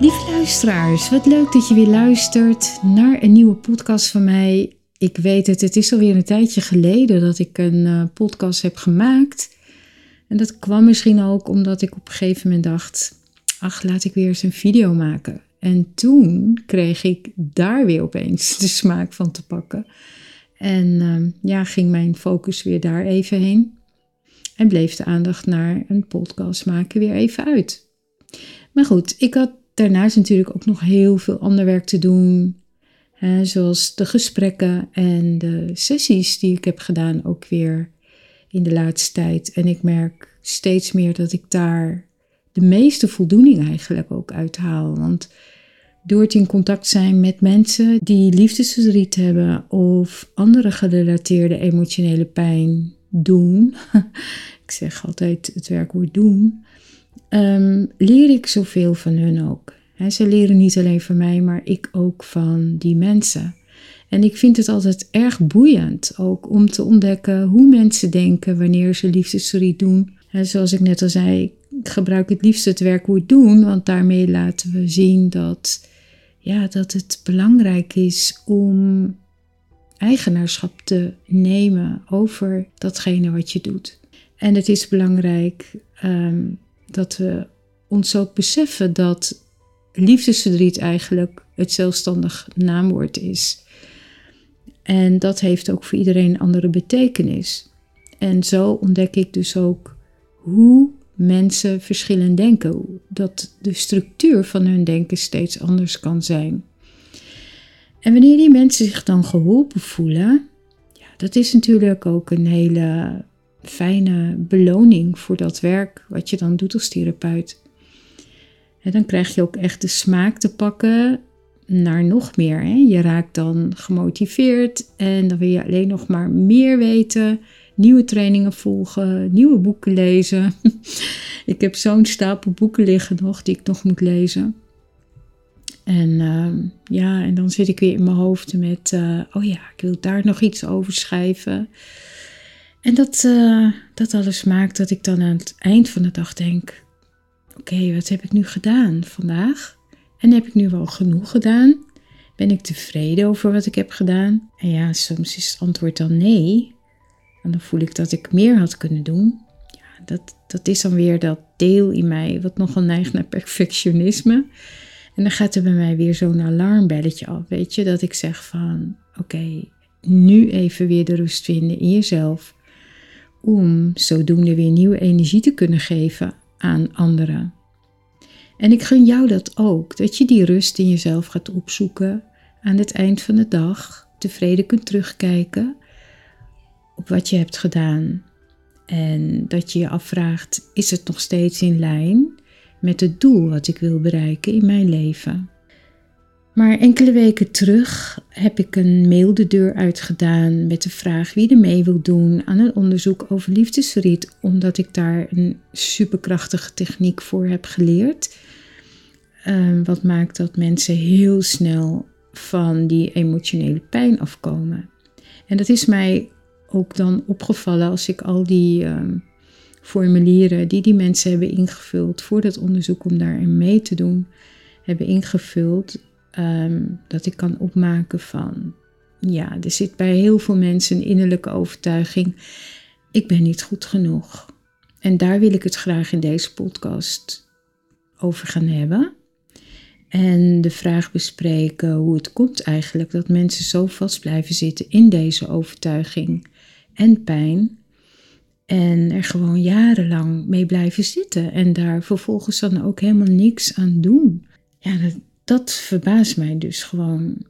Lieve luisteraars, wat leuk dat je weer luistert naar een nieuwe podcast van mij. Ik weet het, het is alweer een tijdje geleden dat ik een uh, podcast heb gemaakt. En dat kwam misschien ook omdat ik op een gegeven moment dacht: ach, laat ik weer eens een video maken. En toen kreeg ik daar weer opeens de smaak van te pakken. En uh, ja, ging mijn focus weer daar even heen. En bleef de aandacht naar een podcast maken weer even uit. Maar goed, ik had daarnaast natuurlijk ook nog heel veel ander werk te doen. Hè, zoals de gesprekken en de sessies die ik heb gedaan ook weer in de laatste tijd. En ik merk steeds meer dat ik daar de meeste voldoening eigenlijk ook uithaal. Want door het in contact zijn met mensen die liefdesverdriet hebben of andere gerelateerde emotionele pijn doen. ik zeg altijd het werkwoord doen um, leer ik zoveel van hun ook. ze leren niet alleen van mij, maar ik ook van die mensen. En ik vind het altijd erg boeiend ook om te ontdekken hoe mensen denken wanneer ze liefdesverdriet doen. zoals ik net al zei, ik gebruik het liefst het werkwoord doen, want daarmee laten we zien dat, ja, dat het belangrijk is om eigenaarschap te nemen over datgene wat je doet. En het is belangrijk um, dat we ons ook beseffen dat liefdesverdriet eigenlijk het zelfstandig naamwoord is. En dat heeft ook voor iedereen een andere betekenis. En zo ontdek ik dus ook hoe mensen verschillend denken. Dat de structuur van hun denken steeds anders kan zijn. En wanneer die mensen zich dan geholpen voelen, ja, dat is natuurlijk ook een hele fijne beloning voor dat werk wat je dan doet als therapeut. En dan krijg je ook echt de smaak te pakken naar nog meer. Hè? Je raakt dan gemotiveerd en dan wil je alleen nog maar meer weten, nieuwe trainingen volgen, nieuwe boeken lezen. ik heb zo'n stapel boeken liggen nog die ik nog moet lezen. En uh, ja, en dan zit ik weer in mijn hoofd met, uh, oh ja, ik wil daar nog iets over schrijven. En dat, uh, dat alles maakt dat ik dan aan het eind van de dag denk: oké, wat heb ik nu gedaan vandaag? En heb ik nu wel genoeg gedaan? Ben ik tevreden over wat ik heb gedaan? En ja, soms is het antwoord dan nee. En dan voel ik dat ik meer had kunnen doen. Ja, dat, dat is dan weer dat deel in mij wat nogal neigt naar perfectionisme. En dan gaat er bij mij weer zo'n alarmbelletje af, weet je, dat ik zeg van oké, nu even weer de rust vinden in jezelf om zodoende weer nieuwe energie te kunnen geven aan anderen. En ik gun jou dat ook, dat je die rust in jezelf gaat opzoeken aan het eind van de dag, tevreden kunt terugkijken op wat je hebt gedaan. En dat je je afvraagt, is het nog steeds in lijn met het doel wat ik wil bereiken in mijn leven? Maar enkele weken terug heb ik een mail de deur uitgedaan met de vraag wie er mee wil doen aan een onderzoek over liefdesverdriet, omdat ik daar een superkrachtige techniek voor heb geleerd. Uh, wat maakt dat mensen heel snel van die emotionele pijn afkomen. En dat is mij ook dan opgevallen als ik al die uh, formulieren die die mensen hebben ingevuld voor dat onderzoek om daarin mee te doen, hebben ingevuld Ehm, dat ik kan opmaken van, ja, er zit bij heel veel mensen een innerlijke overtuiging, ik ben niet goed genoeg. En daar wil ik het graag in deze podcast over gaan hebben. En de vraag bespreken hoe het komt eigenlijk dat mensen zo vast blijven zitten in deze overtuiging en pijn. En er gewoon jarenlang mee blijven zitten en daar vervolgens dan ook helemaal niks aan doen. Ja, dat, dat verbaast mij dus gewoon.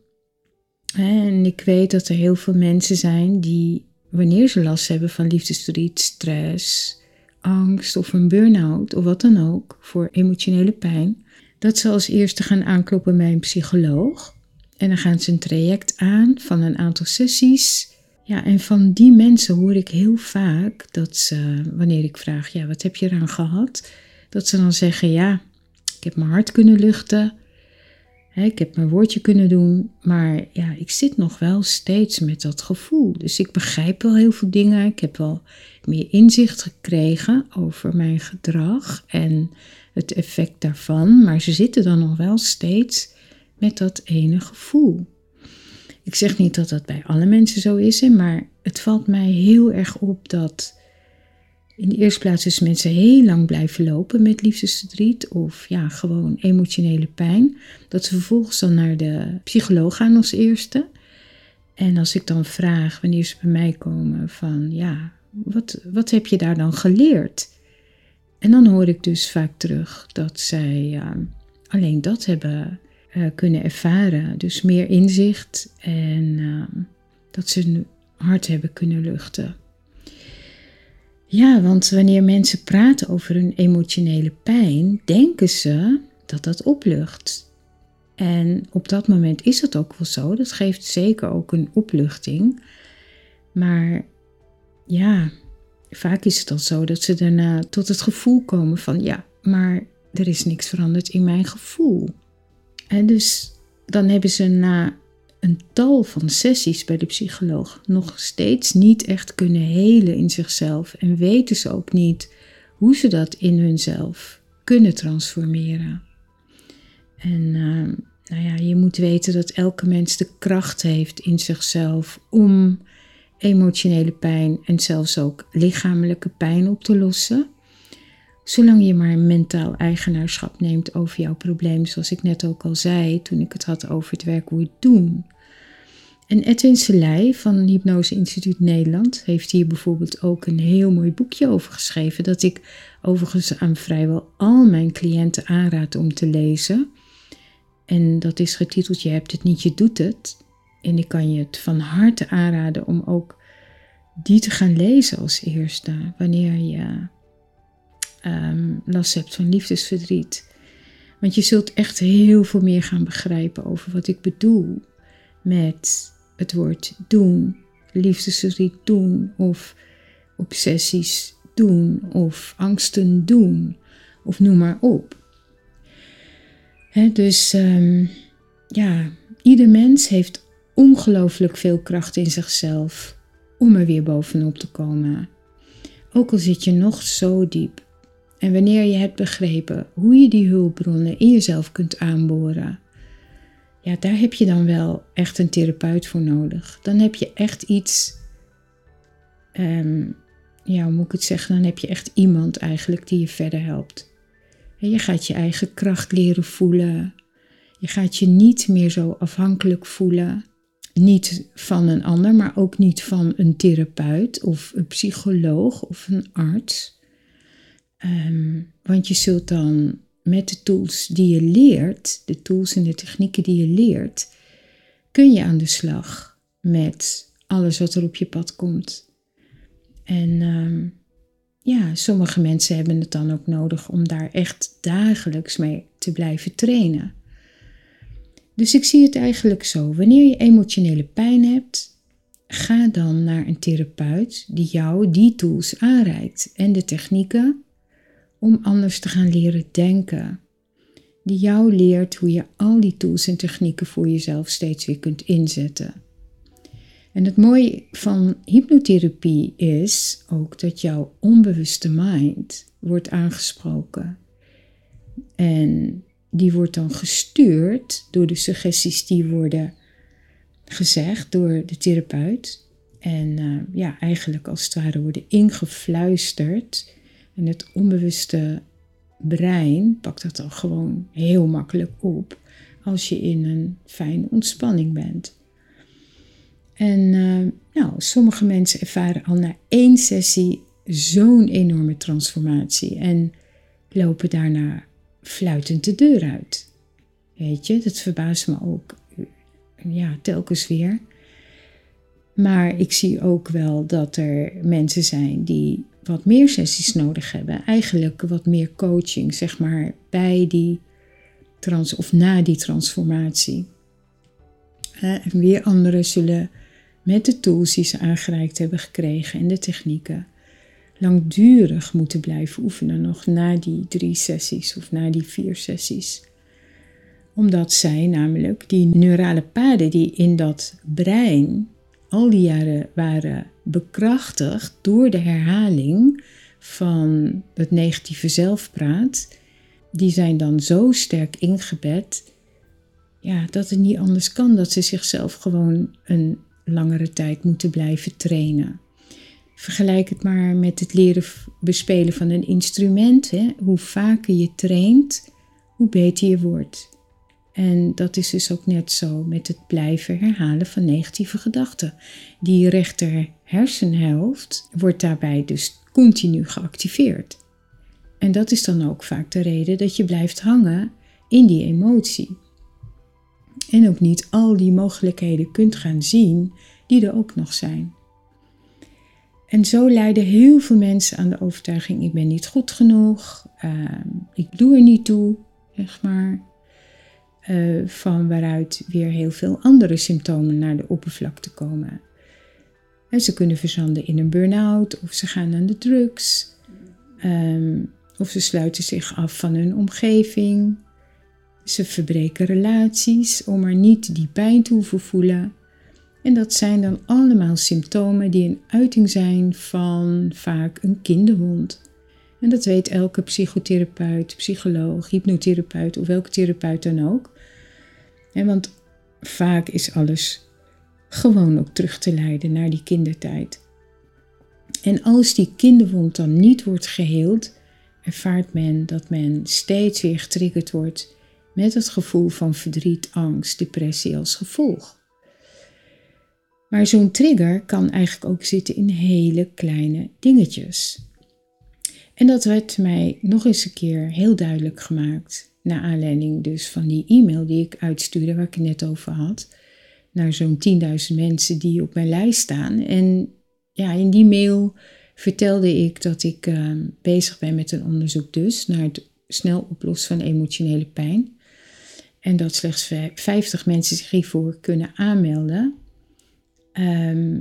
En ik weet dat er heel veel mensen zijn die, wanneer ze last hebben van liefdesverdriet, stress, angst of een burn-out of wat dan ook voor emotionele pijn, dat ze als eerste gaan aankloppen bij een psycholoog. En dan gaan ze een traject aan van een aantal sessies. Ja, en van die mensen hoor ik heel vaak dat ze, wanneer ik vraag, ja, wat heb je eraan gehad? Dat ze dan zeggen, ja, ik heb mijn hart kunnen luchten. Ik heb mijn woordje kunnen doen, maar ja, ik zit nog wel steeds met dat gevoel. Dus ik begrijp wel heel veel dingen. Ik heb wel meer inzicht gekregen over mijn gedrag en het effect daarvan. Maar ze zitten dan nog wel steeds met dat ene gevoel. Ik zeg niet dat dat bij alle mensen zo is, maar het valt mij heel erg op dat in de eerste plaats dus mensen heel lang blijven lopen met liefdesverdriet of ja, gewoon emotionele pijn. Dat ze vervolgens dan naar de psycholoog gaan als eerste. En als ik dan vraag wanneer ze bij mij komen van ja, wat, wat heb je daar dan geleerd? En dan hoor ik dus vaak terug dat zij alleen dat hebben uh, kunnen ervaren. Dus meer inzicht en uh, dat ze hun hart hebben kunnen luchten. Ja, want wanneer mensen praten over hun emotionele pijn, denken ze dat dat oplucht. En op dat moment is dat ook wel zo. Dat geeft zeker ook een opluchting. Maar ja, vaak is het al zo dat ze daarna tot het gevoel komen van ja, maar er is niks veranderd in mijn gevoel. En dus dan hebben ze na een tal van sessies bij de psycholoog nog steeds niet echt kunnen helen in zichzelf en weten ze ook niet hoe ze dat in hunzelf kunnen transformeren. En uh, nou ja, je moet weten dat elke mens de kracht heeft in zichzelf om emotionele pijn en zelfs ook lichamelijke pijn op te lossen. Zolang je maar mentaal eigenaarschap neemt over jouw probleem, zoals ik net ook al zei toen ik het had over het werk hoe het doen. En Edwin Selei van Hypnose Instituut Nederland heeft hier bijvoorbeeld ook een heel mooi boekje over geschreven, dat ik overigens aan vrijwel al mijn cliënten aanraad om te lezen. En dat is getiteld Je hebt het niet, je doet het. En ik kan je het van harte aanraden om ook die te gaan lezen als eerste, wanneer je um, last hebt van liefdesverdriet. Want je zult echt heel veel meer gaan begrijpen over wat ik bedoel met het woord doen, liefdesverdriet doen of obsessies doen of angsten doen of noem maar op. dus um, ja, ieder mens heeft ongelooflijk veel kracht in zichzelf om er weer bovenop te komen. Ook al zit je nog zo diep. En wanneer je hebt begrepen hoe je die hulpbronnen in jezelf kunt aanboren, ja, daar heb je dan wel echt een therapeut voor nodig. Dan heb je echt iets, um, ja, hoe moet ik het zeggen? Dan heb je echt iemand eigenlijk die je verder helpt. En je gaat je eigen kracht leren voelen. Je gaat je niet meer zo afhankelijk voelen. Niet van een ander, maar ook niet van een therapeut of een psycholoog of een arts. Um, want je zult dan met de tools die je leert, de tools en de technieken die je leert, kun je aan de slag met alles wat er op je pad komt. En ehm, ja, sommige mensen hebben het dan ook nodig om daar echt dagelijks mee te blijven trainen. Dus ik zie het eigenlijk zo: wanneer je emotionele pijn hebt, ga dan naar een therapeut die jou die tools aanreikt en de technieken om anders te gaan leren denken. Die jou leert hoe je al die tools en technieken voor jezelf steeds weer kunt inzetten. En het mooie van hypnotherapie is ook dat jouw onbewuste mind wordt aangesproken. En die wordt dan gestuurd door de suggesties die worden gezegd door de therapeut. En uh, ja, eigenlijk als het ware worden ingefluisterd en het onbewuste brein pakt dat dan gewoon heel makkelijk op als je in een fijne ontspanning bent. En uh, nou, sommige mensen ervaren al na één sessie zo'n enorme transformatie en lopen daarna fluitend de deur uit. Weet je, dat verbaast me ook ja, telkens weer. Maar ik zie ook wel dat er mensen zijn die wat meer sessies nodig hebben. Eigenlijk wat meer coaching, zeg maar, bij die trans of na die transformatie. En weer anderen zullen met de tools die ze aangereikt hebben gekregen en de technieken langdurig moeten blijven oefenen, nog na die drie sessies of na die vier sessies. Omdat zij namelijk die neurale paden die in dat brein al die jaren waren bekrachtigd door de herhaling van het negatieve zelfpraat, die zijn dan zo sterk ingebed ja, dat het niet anders kan dat ze zichzelf gewoon een langere tijd moeten blijven trainen. Vergelijk het maar met het leren bespelen van een instrument. Hè. Hoe vaker je traint, hoe beter je wordt. En dat is dus ook net zo met het blijven herhalen van negatieve gedachten. Die rechter hersenhelft wordt daarbij dus continu geactiveerd. En dat is dan ook vaak de reden dat je blijft hangen in die emotie. En ook niet al die mogelijkheden kunt gaan zien die er ook nog zijn. En zo leiden heel veel mensen aan de overtuiging: ik ben niet goed genoeg, uh, ik doe er niet toe, zeg maar. Uh, van waaruit weer heel veel andere symptomen naar de oppervlakte komen. En ze kunnen verzanden in een burn-out, of ze gaan aan de drugs, um, of ze sluiten zich af van hun omgeving. Ze verbreken relaties om er niet die pijn te hoeven voelen. En dat zijn dan allemaal symptomen die een uiting zijn van vaak een kinderwond. En dat weet elke psychotherapeut, psycholoog, hypnotherapeut of welke therapeut dan ook. En want vaak is alles gewoon ook terug te leiden naar die kindertijd. En als die kinderwond dan niet wordt geheeld, ervaart men dat men steeds weer getriggerd wordt met het gevoel van verdriet, angst, depressie als gevolg. Maar zo'n trigger kan eigenlijk ook zitten in hele kleine dingetjes. En dat werd mij nog eens een keer heel duidelijk gemaakt. Naar aanleiding dus van die e-mail die ik uitstuurde, waar ik het net over had. Naar zo'n 10.000 mensen die op mijn lijst staan. En ja, in die mail vertelde ik dat ik uh, bezig ben met een onderzoek dus naar het snel oplossen van emotionele pijn. En dat slechts 50 mensen zich hiervoor kunnen aanmelden. Ehm,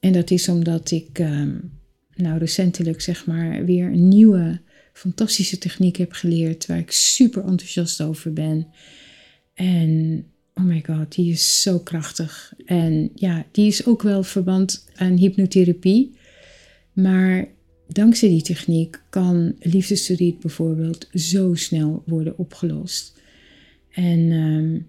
en dat is omdat ik um, nou recentelijk zeg maar weer een nieuwe fantastische techniek heb geleerd waar ik super enthousiast over ben. En oh my god, die is zo krachtig. En ja, die is ook wel verband aan hypnotherapie. Maar dankzij die techniek kan liefdesverdriet bijvoorbeeld zo snel worden opgelost. En um,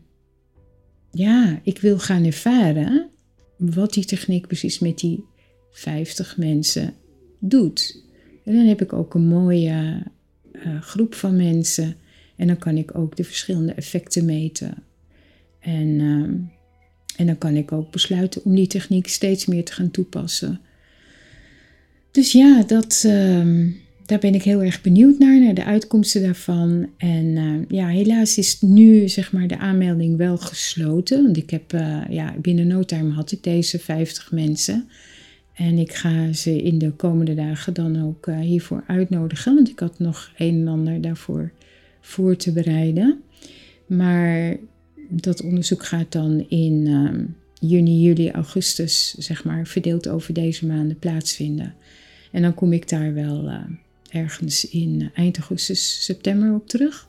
ja, ik wil gaan ervaren wat die techniek precies met die 50 mensen doet. En dan heb ik ook een mooie uh, groep van mensen. En dan kan ik ook de verschillende effecten meten. En, uh, en dan kan ik ook besluiten om die techniek steeds meer te gaan toepassen. Dus ja, dat, uh, daar ben ik heel erg benieuwd naar, naar de uitkomsten daarvan. En eh, ja, helaas is nu zeg maar de aanmelding wel gesloten. Want ik heb, uh, ja, binnen no time had ik deze 50 mensen. En ik ga ze in de komende dagen dan ook uh, hiervoor uitnodigen. Want ik had nog een en ander daarvoor voor te bereiden. Maar dat onderzoek gaat dan in ehm, juni, juli, augustus, zeg maar, verdeeld over deze maanden plaatsvinden. En dan kom ik daar wel ergens in eind augustus, september op terug.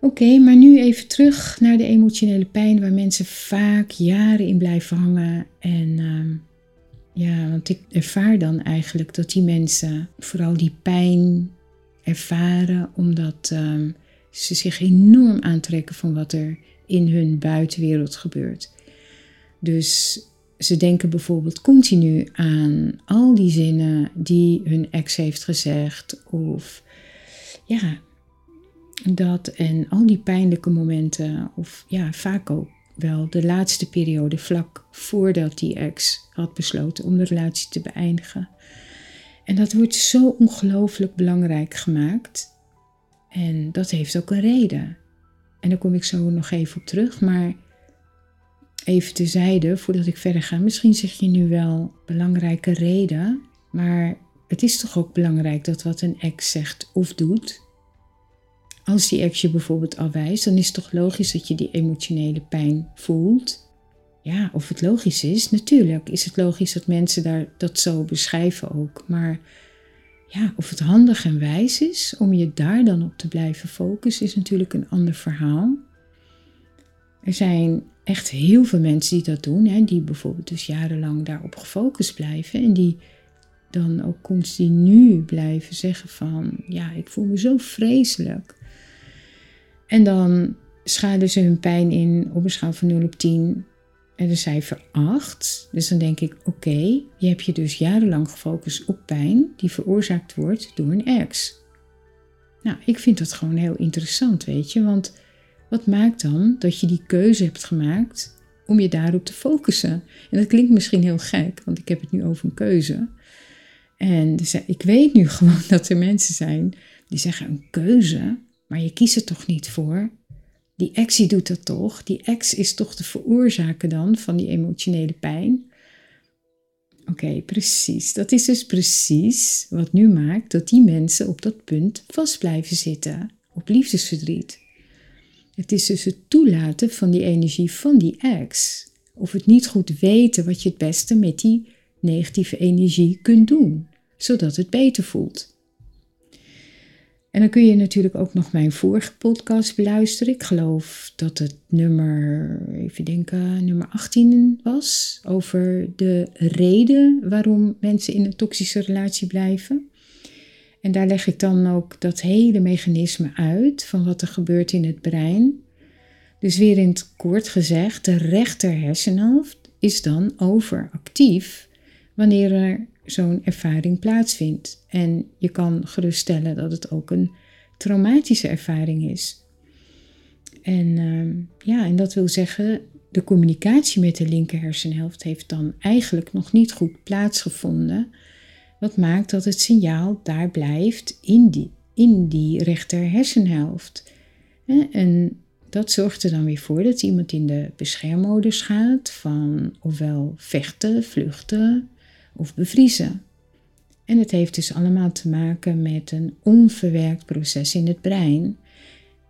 Oké, maar nu even terug naar de emotionele pijn waar mensen vaak jaren in blijven hangen. En uh, ja, want ik ervaar dan eigenlijk dat die mensen vooral die pijn ervaren omdat uh, ze zich enorm aantrekken van wat er in hun buitenwereld gebeurt. Dus ze denken bijvoorbeeld continu aan al die zinnen die hun ex heeft gezegd. Of ja, dat en al die pijnlijke momenten. Of ja, vaak ook wel de laatste periode vlak voordat die ex had besloten om de relatie te beëindigen. En dat wordt zo ongelooflijk belangrijk gemaakt. En dat heeft ook een reden. En daar kom ik zo nog even op terug. Maar even tezijde, voordat ik verder ga. Misschien zeg je nu wel belangrijke reden, maar het is toch ook belangrijk dat wat een ex zegt of doet als die ex je bijvoorbeeld afwijst, dan is het toch logisch dat je die emotionele pijn voelt. Ja, of het logisch is, natuurlijk is het logisch dat mensen daar dat zo beschrijven ook. Maar ja, of het handig en wijs is om je daar dan op te blijven focussen, is natuurlijk een ander verhaal. Er zijn echt heel veel mensen die dat doen, hè, die bijvoorbeeld dus jarenlang daarop gefocust blijven en die dan ook continu blijven zeggen van, ja, ik voel me zo vreselijk. En dan schalen ze hun pijn in op een schaal van 0 op 10 en de cijfer 8. Dus dan denk ik, oké, je hebt je dus jarenlang gefocust op pijn die veroorzaakt wordt door een ex. Nou, ik vind dat gewoon heel interessant, weet je, want wat maakt dan dat je die keuze hebt gemaakt om je daarop te focussen? En dat klinkt misschien heel gek, want ik heb het nu over een keuze. En dus ik weet nu gewoon dat er mensen zijn die zeggen een keuze, maar je kiest er toch niet voor. Die die doet dat toch? Die ex is toch de veroorzaker dan van die emotionele pijn? Oké, precies. Dat is dus precies wat nu maakt dat die mensen op dat punt vast blijven zitten, op liefdesverdriet. Het is dus het toelaten van die energie van die ex. Of het niet goed weten wat je het beste met die negatieve energie kunt doen, zodat het beter voelt. En dan kun je natuurlijk ook nog mijn vorige podcast beluisteren. Ik geloof dat het nummer, even denken, nummer 18 was. Over de reden waarom mensen in een toxische relatie blijven. En daar leg ik dan ook dat hele mechanisme uit van wat er gebeurt in het brein. Dus weer in het kort gezegd, de rechter hersenhelft is dan overactief wanneer er zo'n ervaring plaatsvindt. En je kan geruststellen dat het ook een traumatische ervaring is. En ehm, ja, en dat wil zeggen, de communicatie met de linker hersenhelft heeft dan eigenlijk nog niet goed plaatsgevonden. Wat maakt dat het signaal daar blijft in die, in die rechter hersenhelft. En dat zorgt er dan weer voor dat iemand in de beschermmodus gaat van ofwel vechten, vluchten of bevriezen. En het heeft dus allemaal te maken met een onverwerkt proces in het brein.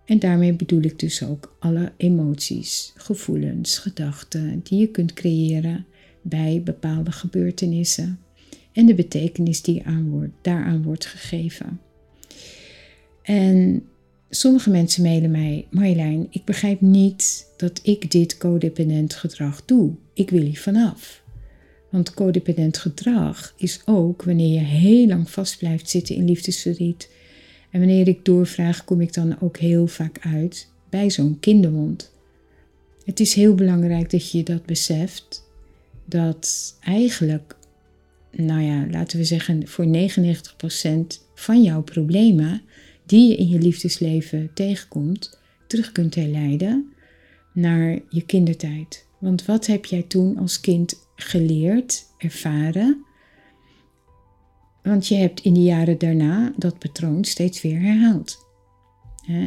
En daarmee bedoel ik dus ook alle emoties, gevoelens, gedachten die je kunt creëren bij bepaalde gebeurtenissen en de betekenis die aan wordt, daaraan wordt gegeven. En sommige mensen mailen mij, Marjolein, ik begrijp niet dat ik dit codependent gedrag doe. Ik wil hier vanaf. Want codependent gedrag is ook wanneer je heel lang vast blijft zitten in liefdesverdriet. En wanneer ik doorvraag, kom ik dan ook heel vaak uit bij zo'n kinderwond. Het is heel belangrijk dat je dat beseft. Dat eigenlijk nou ja, laten we zeggen, voor 99% van jouw problemen die je in je liefdesleven tegenkomt, terug kunt herleiden naar je kindertijd. Want wat heb jij toen als kind geleerd, ervaren? Want je hebt in de jaren daarna dat patroon steeds weer herhaald.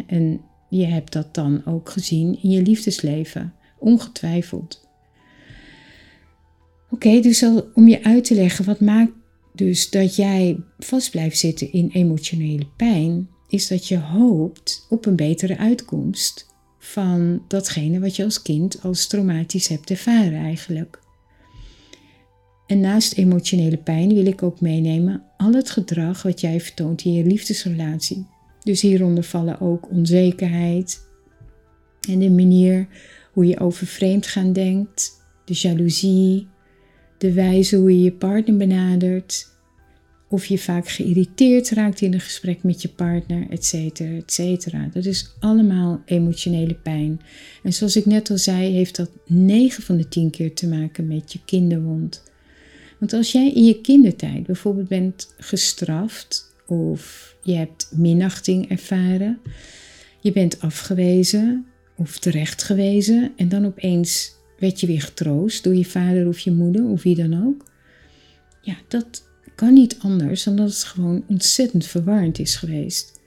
En je hebt dat dan ook gezien in je liefdesleven, ongetwijfeld. Oké, dus om je uit te leggen wat maakt dus dat jij vast blijft zitten in emotionele pijn, is dat je hoopt op een betere uitkomst van datgene wat je als kind als traumatisch hebt ervaren eigenlijk. En naast emotionele pijn wil ik ook meenemen al het gedrag wat jij vertoont in je liefdesrelatie. Dus hieronder vallen ook onzekerheid en de manier hoe je over vreemd gaan denkt, de jaloezie, de wijze hoe je je partner benadert, of je vaak geïrriteerd raakt in een gesprek met je partner, et cetera, et cetera. Dat is allemaal emotionele pijn. En zoals ik net al zei, heeft dat 9 van de 10 keer te maken met je kinderwond. Want als jij in je kindertijd bijvoorbeeld bent gestraft of je hebt minachting ervaren, je bent afgewezen of terechtgewezen en dan opeens werd je weer getroost door je vader of je moeder of wie dan ook. Ja, dat kan niet anders dan dat het gewoon ontzettend verwarrend is geweest.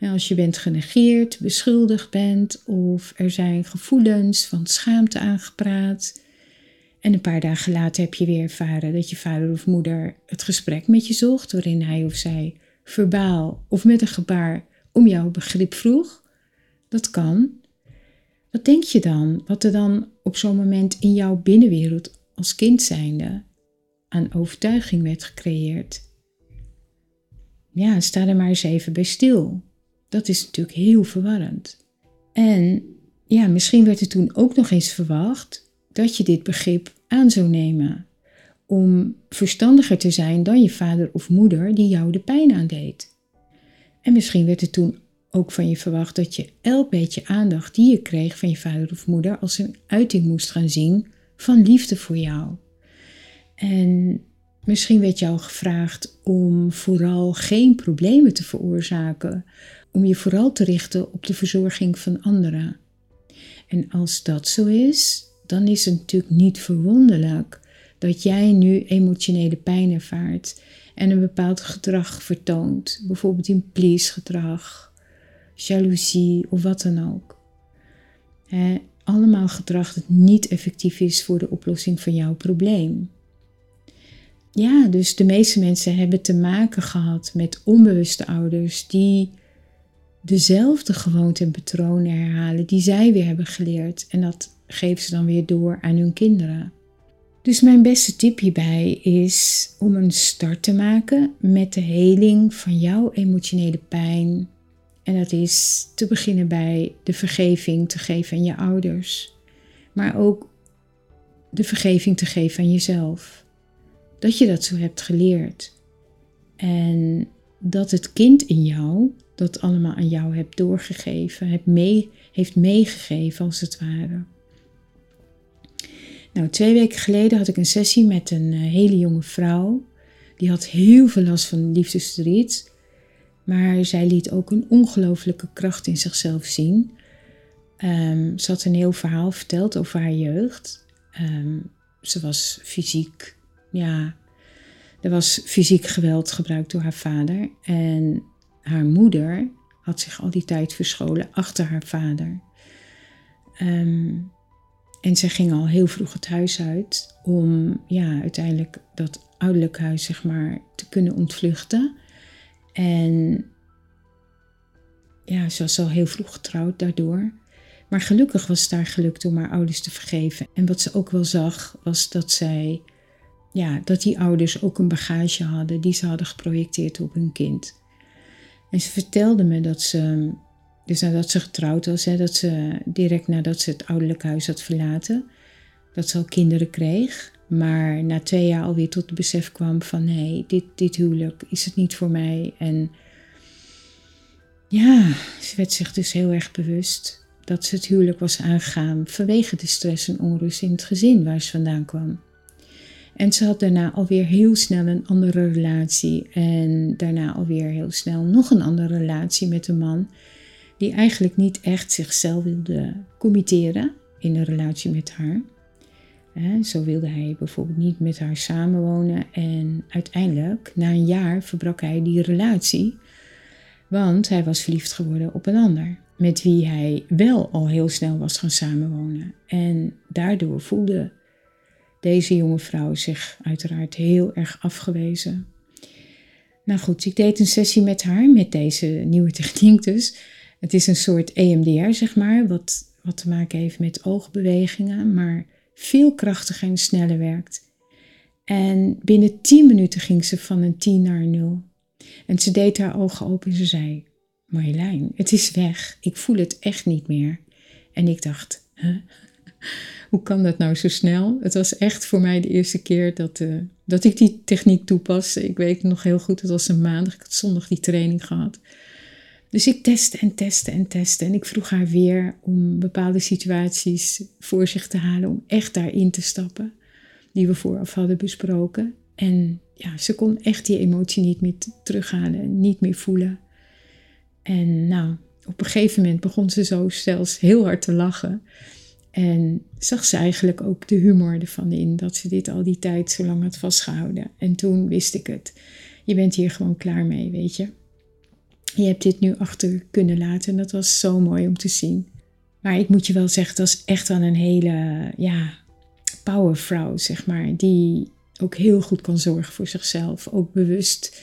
als je bent genegeerd, beschuldigd bent of er zijn gevoelens van schaamte aangepraat. En een paar dagen later heb je weer ervaren dat je vader of moeder het gesprek met je zocht, waarin hij of zij verbaal of met een gebaar om jouw begrip vroeg. Dat kan. Wat denk je dan? Wat er dan op zo'n moment in jouw binnenwereld als kind zijnde aan overtuiging werd gecreëerd? Ja, sta er maar eens even bij stil. Dat is natuurlijk heel verwarrend. En ja, misschien werd er toen ook nog eens verwacht dat je dit begrip aan zou nemen. Om verstandiger te zijn dan je vader of moeder die jou de pijn aandeed. En misschien werd er toen ook van je verwacht dat je elk beetje aandacht die je kreeg van je vader of moeder als een uiting moest gaan zien van liefde voor jou. En misschien werd jou gevraagd om vooral geen problemen te veroorzaken, om je vooral te richten op de verzorging van anderen. En als dat zo is, dan is het natuurlijk niet verwonderlijk dat jij nu emotionele pijn ervaart en een bepaald gedrag vertoont, bijvoorbeeld in please gedrag, jaloezie of wat dan ook. allemaal gedrag dat niet effectief is voor de oplossing van jouw probleem. Ja, dus de meeste mensen hebben te maken gehad met onbewuste ouders die dezelfde gewoonten en patronen herhalen die zij weer hebben geleerd. En dat geven ze dan weer door aan hun kinderen. Dus mijn beste tip hierbij is om een start te maken met de heling van jouw emotionele pijn. En dat is te beginnen bij de vergeving te geven aan je ouders, maar ook de vergeving te geven aan jezelf. Dat je dat zo hebt geleerd. En dat het kind in jou dat allemaal aan jou hebt doorgegeven, hebt mee, heeft meegegeven als het ware. Nou, twee weken geleden had ik een sessie met een eh, hele jonge vrouw. Die had heel veel last van liefdesverdriet. Maar zij liet ook een ongelooflijke kracht in zichzelf zien. Um, ze had een heel verhaal verteld over haar jeugd. Ehm, ze was fysiek, ja, er was fysiek geweld gebruikt door haar vader. En haar moeder had zich al die tijd verscholen achter haar vader. Um, en zij ging al heel vroeg het huis uit om ja, uiteindelijk dat ouderlijk huis zeg maar, te kunnen ontvluchten. En ja, ze was al heel vroeg getrouwd daardoor. Maar gelukkig was het haar gelukt om haar ouders te vergeven. En wat ze ook wel zag, was dat zij, ja, dat die ouders ook een bagage hadden die ze hadden geprojecteerd op hun kind. En ze vertelde me dat ze dus nadat ze getrouwd was, dat ze direct nadat ze het ouderlijk huis had verlaten, dat ze al kinderen kreeg. Maar na twee jaar alweer tot het besef kwam van nee, dit, dit huwelijk is het niet voor mij. En ja, ze werd zich dus heel erg bewust dat ze het huwelijk was aangegaan vanwege de stress en onrust in het gezin waar ze vandaan kwam. En ze had daarna alweer heel snel een andere relatie en daarna alweer heel snel nog een andere relatie met een man die eigenlijk niet echt zichzelf wilde committeren in een relatie met haar. Zo wilde hij bijvoorbeeld niet met haar samenwonen en uiteindelijk, na een jaar, verbrak hij die relatie, want hij was verliefd geworden op een ander, met wie hij wel al heel snel was gaan samenwonen. En daardoor voelde deze jonge vrouw zich uiteraard heel erg afgewezen. Nou goed, ik deed een sessie met haar met deze nieuwe techniek dus. Het is een soort EMDR, zeg maar, wat, wat te maken heeft met oogbewegingen, maar veel krachtiger en sneller werkt. En binnen 10 minuten ging ze van een 10 naar een 0. En ze deed haar ogen open en ze zei: Marjolein, het is weg. Ik voel het echt niet meer. En ik dacht: hoe kan dat nou zo snel? Het was echt voor mij de eerste keer dat, uh, dat ik die techniek toepaste. Ik weet nog heel goed, het was een maandag. Ik had zondag die training gehad. Dus ik testte en testte en testte. En ik vroeg haar weer om bepaalde situaties voor zich te halen, om echt daarin te stappen, die we vooraf hadden besproken. En ja, ze kon echt die emotie niet meer terughalen, niet meer voelen. En nou, op een gegeven moment begon ze zo zelfs heel hard te lachen. En zag ze eigenlijk ook de humor ervan in, dat ze dit al die tijd zo lang had vastgehouden. En toen wist ik het. Je bent hier gewoon klaar mee, weet je je hebt dit nu achter kunnen laten. En dat was zo mooi om te zien. Maar ik moet je wel zeggen, dat is echt wel een hele ja, powervrouw, zeg maar. Die ook heel goed kan zorgen voor zichzelf. Ook bewust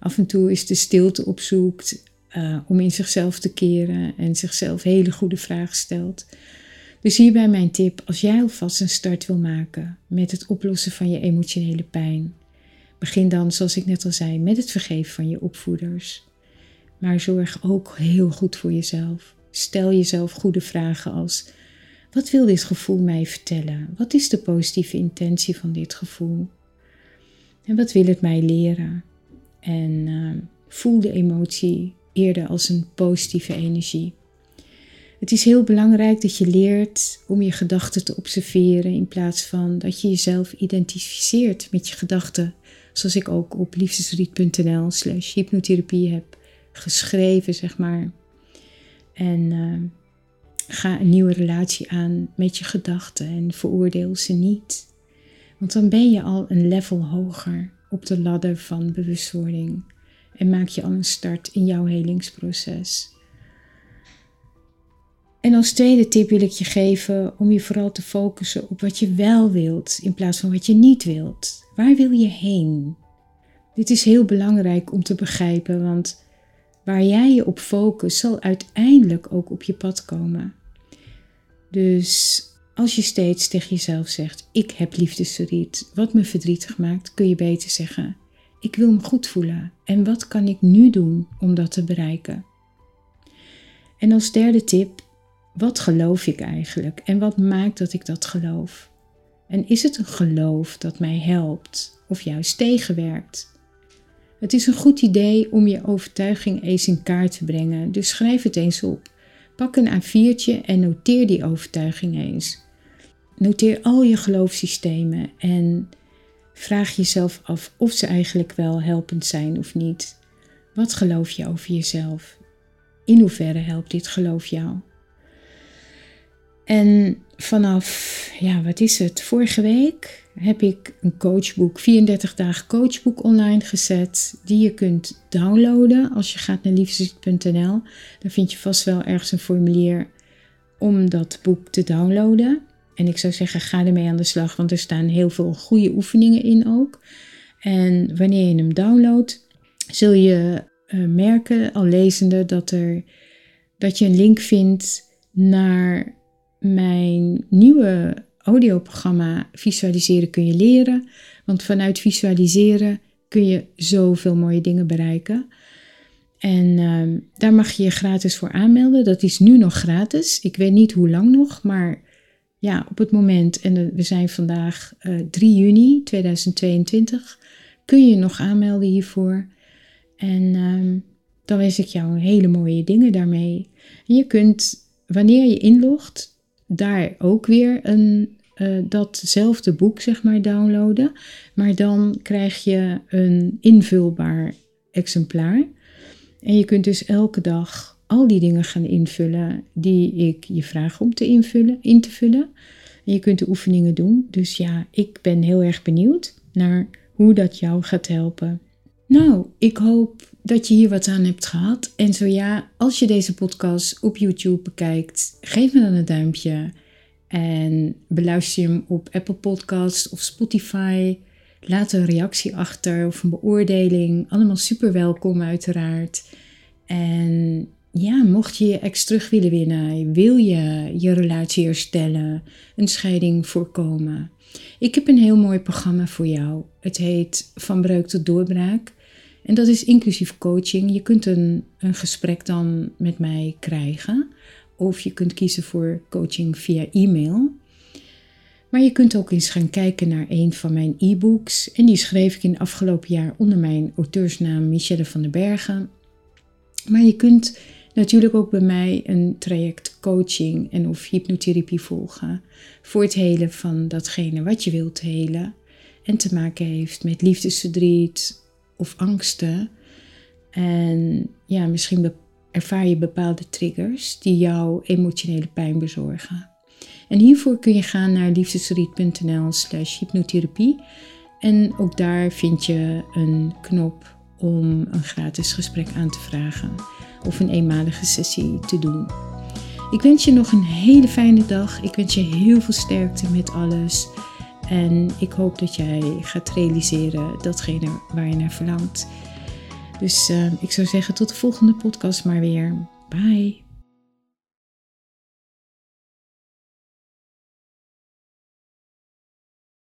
af en toe is de stilte opzoekt. eh, om in zichzelf te keren en zichzelf hele goede vragen stelt. Dus hierbij mijn tip, als jij alvast een start wil maken met het oplossen van je emotionele pijn, begin dan, zoals ik net al zei, met het vergeven van je opvoeders. Maar zorg ook heel goed voor jezelf. Stel jezelf goede vragen als: wat wil dit gevoel mij vertellen? Wat is de positieve intentie van dit gevoel? En wat wil het mij leren? En uh, voel de emotie eerder als een positieve energie. Het is heel belangrijk dat je leert om je gedachten te observeren in plaats van dat je jezelf identificeert met je gedachten. Zoals ik ook op liefdesriet.nl slash hypnotherapie heb geschreven, zeg maar. En uh, ga een nieuwe relatie aan met je gedachten en veroordeel ze niet. Want dan ben je al een level hoger op de ladder van bewustwording en maak je al een start in jouw helingsproces. En als tweede tip wil ik je geven om je vooral te focussen op wat je wel wilt in plaats van wat je niet wilt. Waar wil je heen? Dit is heel belangrijk om te begrijpen, want waar jij je op focust zal uiteindelijk ook op je pad komen. Dus als je steeds tegen jezelf zegt: Ik heb liefdesverdriet, wat me verdrietig maakt, kun je beter zeggen: Ik wil me goed voelen en wat kan ik nu doen om dat te bereiken? En als derde tip: Wat geloof ik eigenlijk en wat maakt dat ik dat geloof? En is het een geloof dat mij helpt of juist tegenwerkt? Het is een goed idee om je overtuiging eens in kaart te brengen, dus schrijf het eens op. Pak een A4'tje en noteer die overtuiging eens. Noteer al je geloofssystemen en vraag jezelf af of ze eigenlijk wel helpend zijn of niet. Wat geloof je over jezelf? In hoeverre helpt dit geloof jou? En vanaf, ja, wat is het? Vorige week heb ik een coachboek, 34 dagen coachboek online gezet, die je kunt downloaden als je gaat naar liefdesziet.nl. Dan vind je vast wel ergens een formulier om dat boek te downloaden. En ik zou zeggen, ga ermee aan de slag, want er staan heel veel goede oefeningen in ook. En wanneer je hem downloadt, zul je uh, merken, al lezende, dat, er, dat je een link vindt naar mijn nieuwe audioprogramma Visualiseren kun je leren. Want vanuit visualiseren kun je zoveel mooie dingen bereiken. En uh, daar mag je je gratis voor aanmelden. Dat is nu nog gratis. Ik weet niet hoe lang nog, maar ja, op het moment, en we zijn vandaag uh, eh, 3 juni 2022, kun je nog aanmelden hiervoor. En uh, dan wens ik jou hele mooie dingen daarmee. Je kunt, wanneer je inlogt, daar ook weer een, uh, datzelfde boek zeg maar downloaden. Maar dan krijg je een invulbaar exemplaar. En je kunt dus elke dag al die dingen gaan invullen die ik je vraag om te invullen, in te vullen. En je kunt de oefeningen doen. Dus ja, ik ben heel erg benieuwd naar hoe dat jou gaat helpen. Nou, ik hoop dat je hier wat aan hebt gehad. En zo ja, als je deze podcast op YouTube bekijkt, geef me dan een duimpje. En beluister je hem op Apple Podcasts of Spotify. Laat een reactie achter of een beoordeling. Allemaal super welkom uiteraard. En ja, mocht je je ex terug willen winnen, wil je je relatie herstellen, een scheiding voorkomen. Ik heb een heel mooi programma voor jou. Het heet Van Breuk tot Doorbraak. En dat is inclusief coaching. Je kunt een, een gesprek dan met mij krijgen. Of je kunt kiezen voor coaching via e-mail. Maar je kunt ook eens gaan kijken naar een van mijn e-books. En die schreef ik in het afgelopen jaar onder mijn auteursnaam Michelle van den Bergen. Maar je kunt natuurlijk ook bij mij een traject coaching en of hypnotherapie volgen. Voor het helen van datgene wat je wilt helen. En te maken heeft met liefdesverdriet of angsten. En ja, misschien ervaar je bepaalde triggers die jouw emotionele pijn bezorgen. En hiervoor kun je gaan naar liefdesverdriet.nl slash hypnotherapie. En ook daar vind je een knop om een gratis gesprek aan te vragen of een eenmalige sessie te doen. Ik wens je nog een hele fijne dag. Ik wens je heel veel sterkte met alles. En ik hoop dat jij gaat realiseren datgene waar je naar verlangt. Dus ik zou zeggen tot de volgende podcast maar weer. Bye.